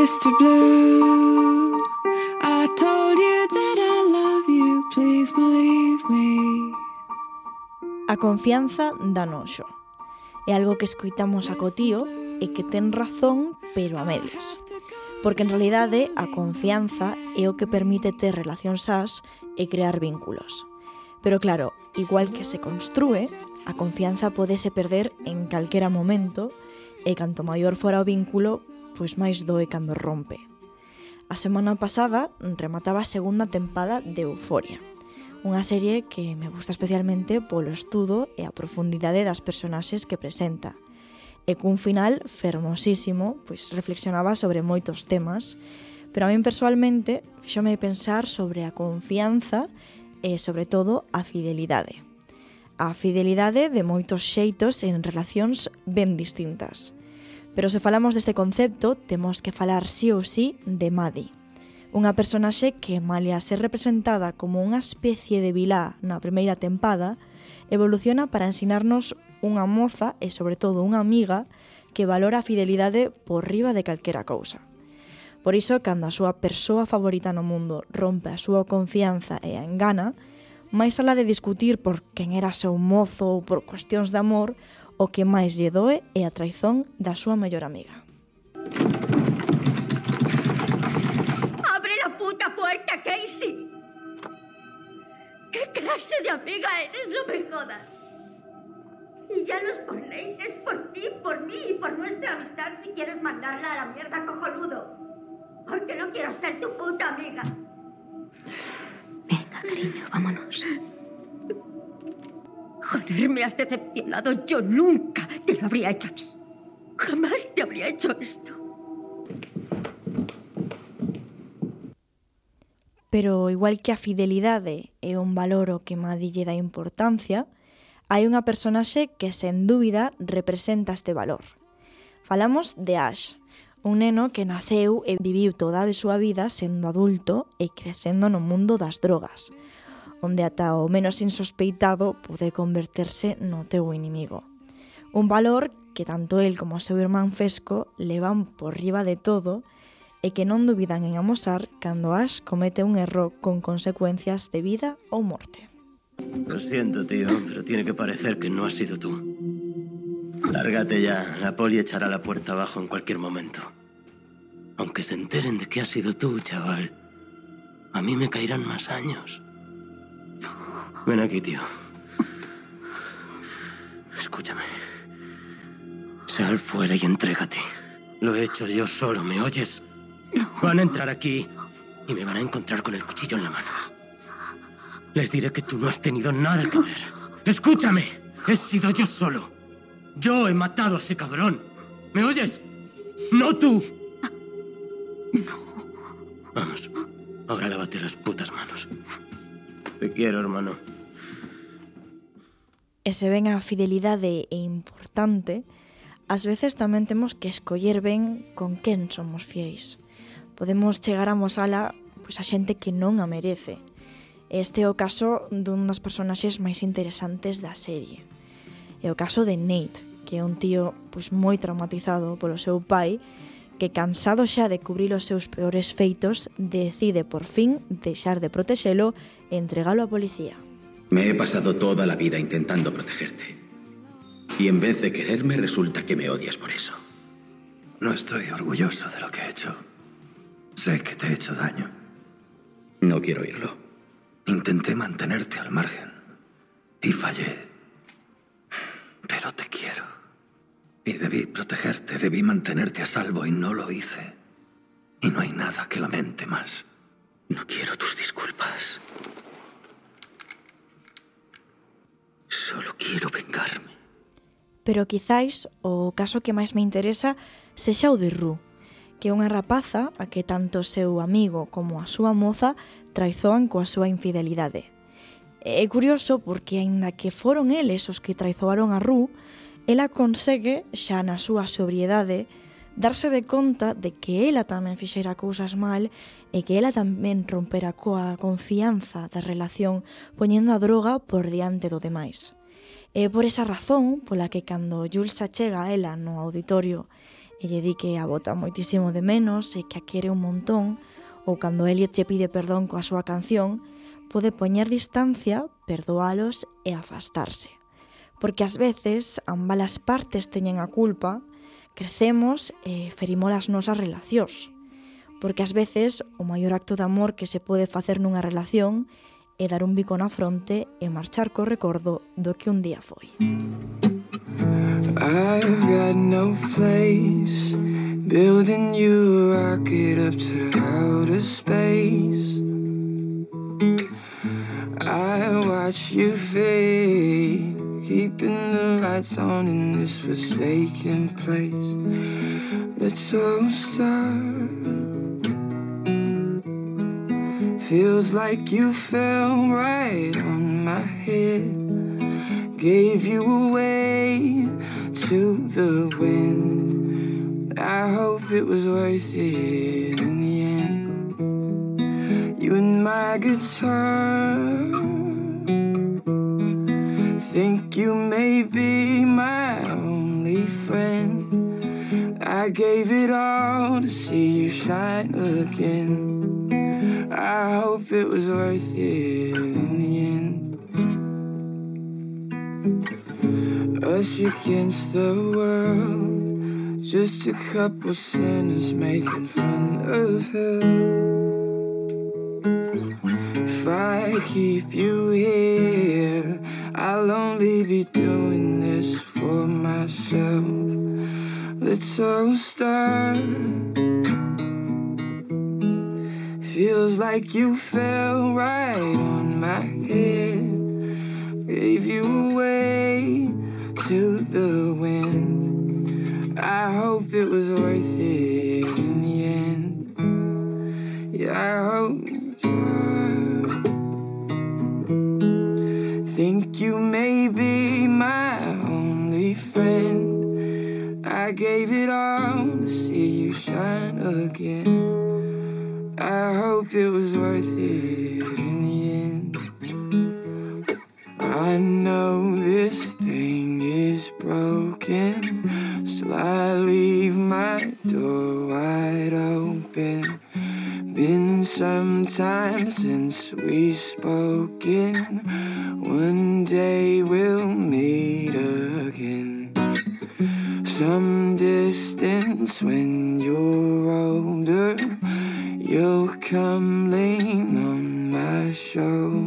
Mr. Blue, I told you that I love you, please believe me. A confianza da noxo. É algo que escoitamos a cotío e que ten razón, pero a medias. Porque en realidade a confianza é o que permite ter relacións sás e crear vínculos. Pero claro, igual que se construe, a confianza podese perder en calquera momento e canto maior fora o vínculo, pois máis doe cando rompe. A semana pasada remataba a segunda tempada de Euforia, unha serie que me gusta especialmente polo estudo e a profundidade das personaxes que presenta, e cun final fermosísimo, pois reflexionaba sobre moitos temas, pero a min persoalmente fixome pensar sobre a confianza e, sobre todo, a fidelidade a fidelidade de moitos xeitos en relacións ben distintas. Pero se falamos deste concepto, temos que falar sí ou sí de Madi, unha personaxe que, malia ser representada como unha especie de vilá na primeira tempada, evoluciona para ensinarnos unha moza e, sobre todo, unha amiga que valora a fidelidade por riba de calquera cousa. Por iso, cando a súa persoa favorita no mundo rompe a súa confianza e a engana, máis alá de discutir por quen era seu mozo ou por cuestións de amor, O que máis lle doe é a traizón da súa mellor amiga. Abre la puta puerta, Casey. ¿Qué clase de amiga eres? No me jodas. Y ya los ponéis, es por ti, por mí y por nuestra amistad si quieres mandarla a la mierda, cojonudo. Porque no quiero ser tu puta amiga. Venga, cariño, vámonos. Joder, me has decepcionado. Yo nunca te lo habría hecho a ti. Jamás te habría hecho esto. Pero igual que a fidelidade é un valor o que Madille dá importancia, hai unha personaxe que sen dúbida representa este valor. Falamos de Ash, un neno que naceu e viviu toda a súa vida sendo adulto e crecendo no mundo das drogas, onde ata o menos insospeitado pode converterse no teu inimigo. Un valor que tanto el como o seu irmán Fesco levan por riba de todo e que non dubidan en amosar cando Ash comete un erro con consecuencias de vida ou morte. Lo siento, tío, pero tiene que parecer que no has sido tú. Lárgate ya, la poli echará la puerta abajo en cualquier momento. Aunque se enteren de que has sido tú, chaval, a mí me caerán más años. Ven aquí, tío. Escúchame. Sal fuera y entrégate. Lo he hecho yo solo, ¿me oyes? Van a entrar aquí y me van a encontrar con el cuchillo en la mano. Les diré que tú no has tenido nada que ver. Escúchame. He sido yo solo. Yo he matado a ese cabrón. ¿Me oyes? No tú. Vamos. Ahora lávate las putas manos. Te quiero, hermano. e se ben a fidelidade é importante, ás veces tamén temos que escoller ben con quen somos fiéis. Podemos chegar a mosala pois, a xente que non a merece. Este é o caso dun dos personaxes máis interesantes da serie. É o caso de Nate, que é un tío pois moi traumatizado polo seu pai, que cansado xa de cubrir os seus peores feitos, decide por fin deixar de protexelo e entregalo á policía. Me he pasado toda la vida intentando protegerte. Y en vez de quererme, resulta que me odias por eso. No estoy orgulloso de lo que he hecho. Sé que te he hecho daño. No quiero oírlo. Intenté mantenerte al margen. Y fallé. Pero te quiero. Y debí protegerte, debí mantenerte a salvo y no lo hice. Y no hay nada que lamente más. No quiero pero quizáis o caso que máis me interesa sexa o de Ru, que é unha rapaza a que tanto o seu amigo como a súa moza traizoan coa súa infidelidade. É curioso porque, aínda que foron eles os que traizoaron a Ru, ela consegue, xa na súa sobriedade, darse de conta de que ela tamén fixera cousas mal e que ela tamén rompera coa confianza da relación poñendo a droga por diante do demais. É por esa razón pola que cando Jules achega a ela no auditorio e lle di que a bota moitísimo de menos e que a quere un montón, ou cando Elliot lle pide perdón coa súa canción, pode poñer distancia, perdoalos e afastarse. Porque ás veces ambas partes teñen a culpa, crecemos e ferimos as nosas relacións. Porque ás veces o maior acto de amor que se pode facer nunha relación é dar un bico na fronte e marchar co recordo do que un día foi. I've got no place building you a rocket up to outer space. I watch you fade, keeping the lights on in this forsaken place. Let's all start. Feels like you fell right on my head. Gave you away to the wind. I hope it was worth it in the end. You and my guitar. Think you may be my only friend. I gave it all to see you shine again. I hope it was worth it in the end. Us against the world, just a couple sinners making fun of hell. If I keep you here, I'll only be doing this for myself. Let's all start. Feels like you fell right on my head. Gave you away to the wind. I hope it was worth it in the end. Yeah, I hope. I know this thing is broken. Still, I leave my door wide open. Been some time since we spoken. One day we'll meet again. Some distance when you're older, you'll come lean on my shoulder.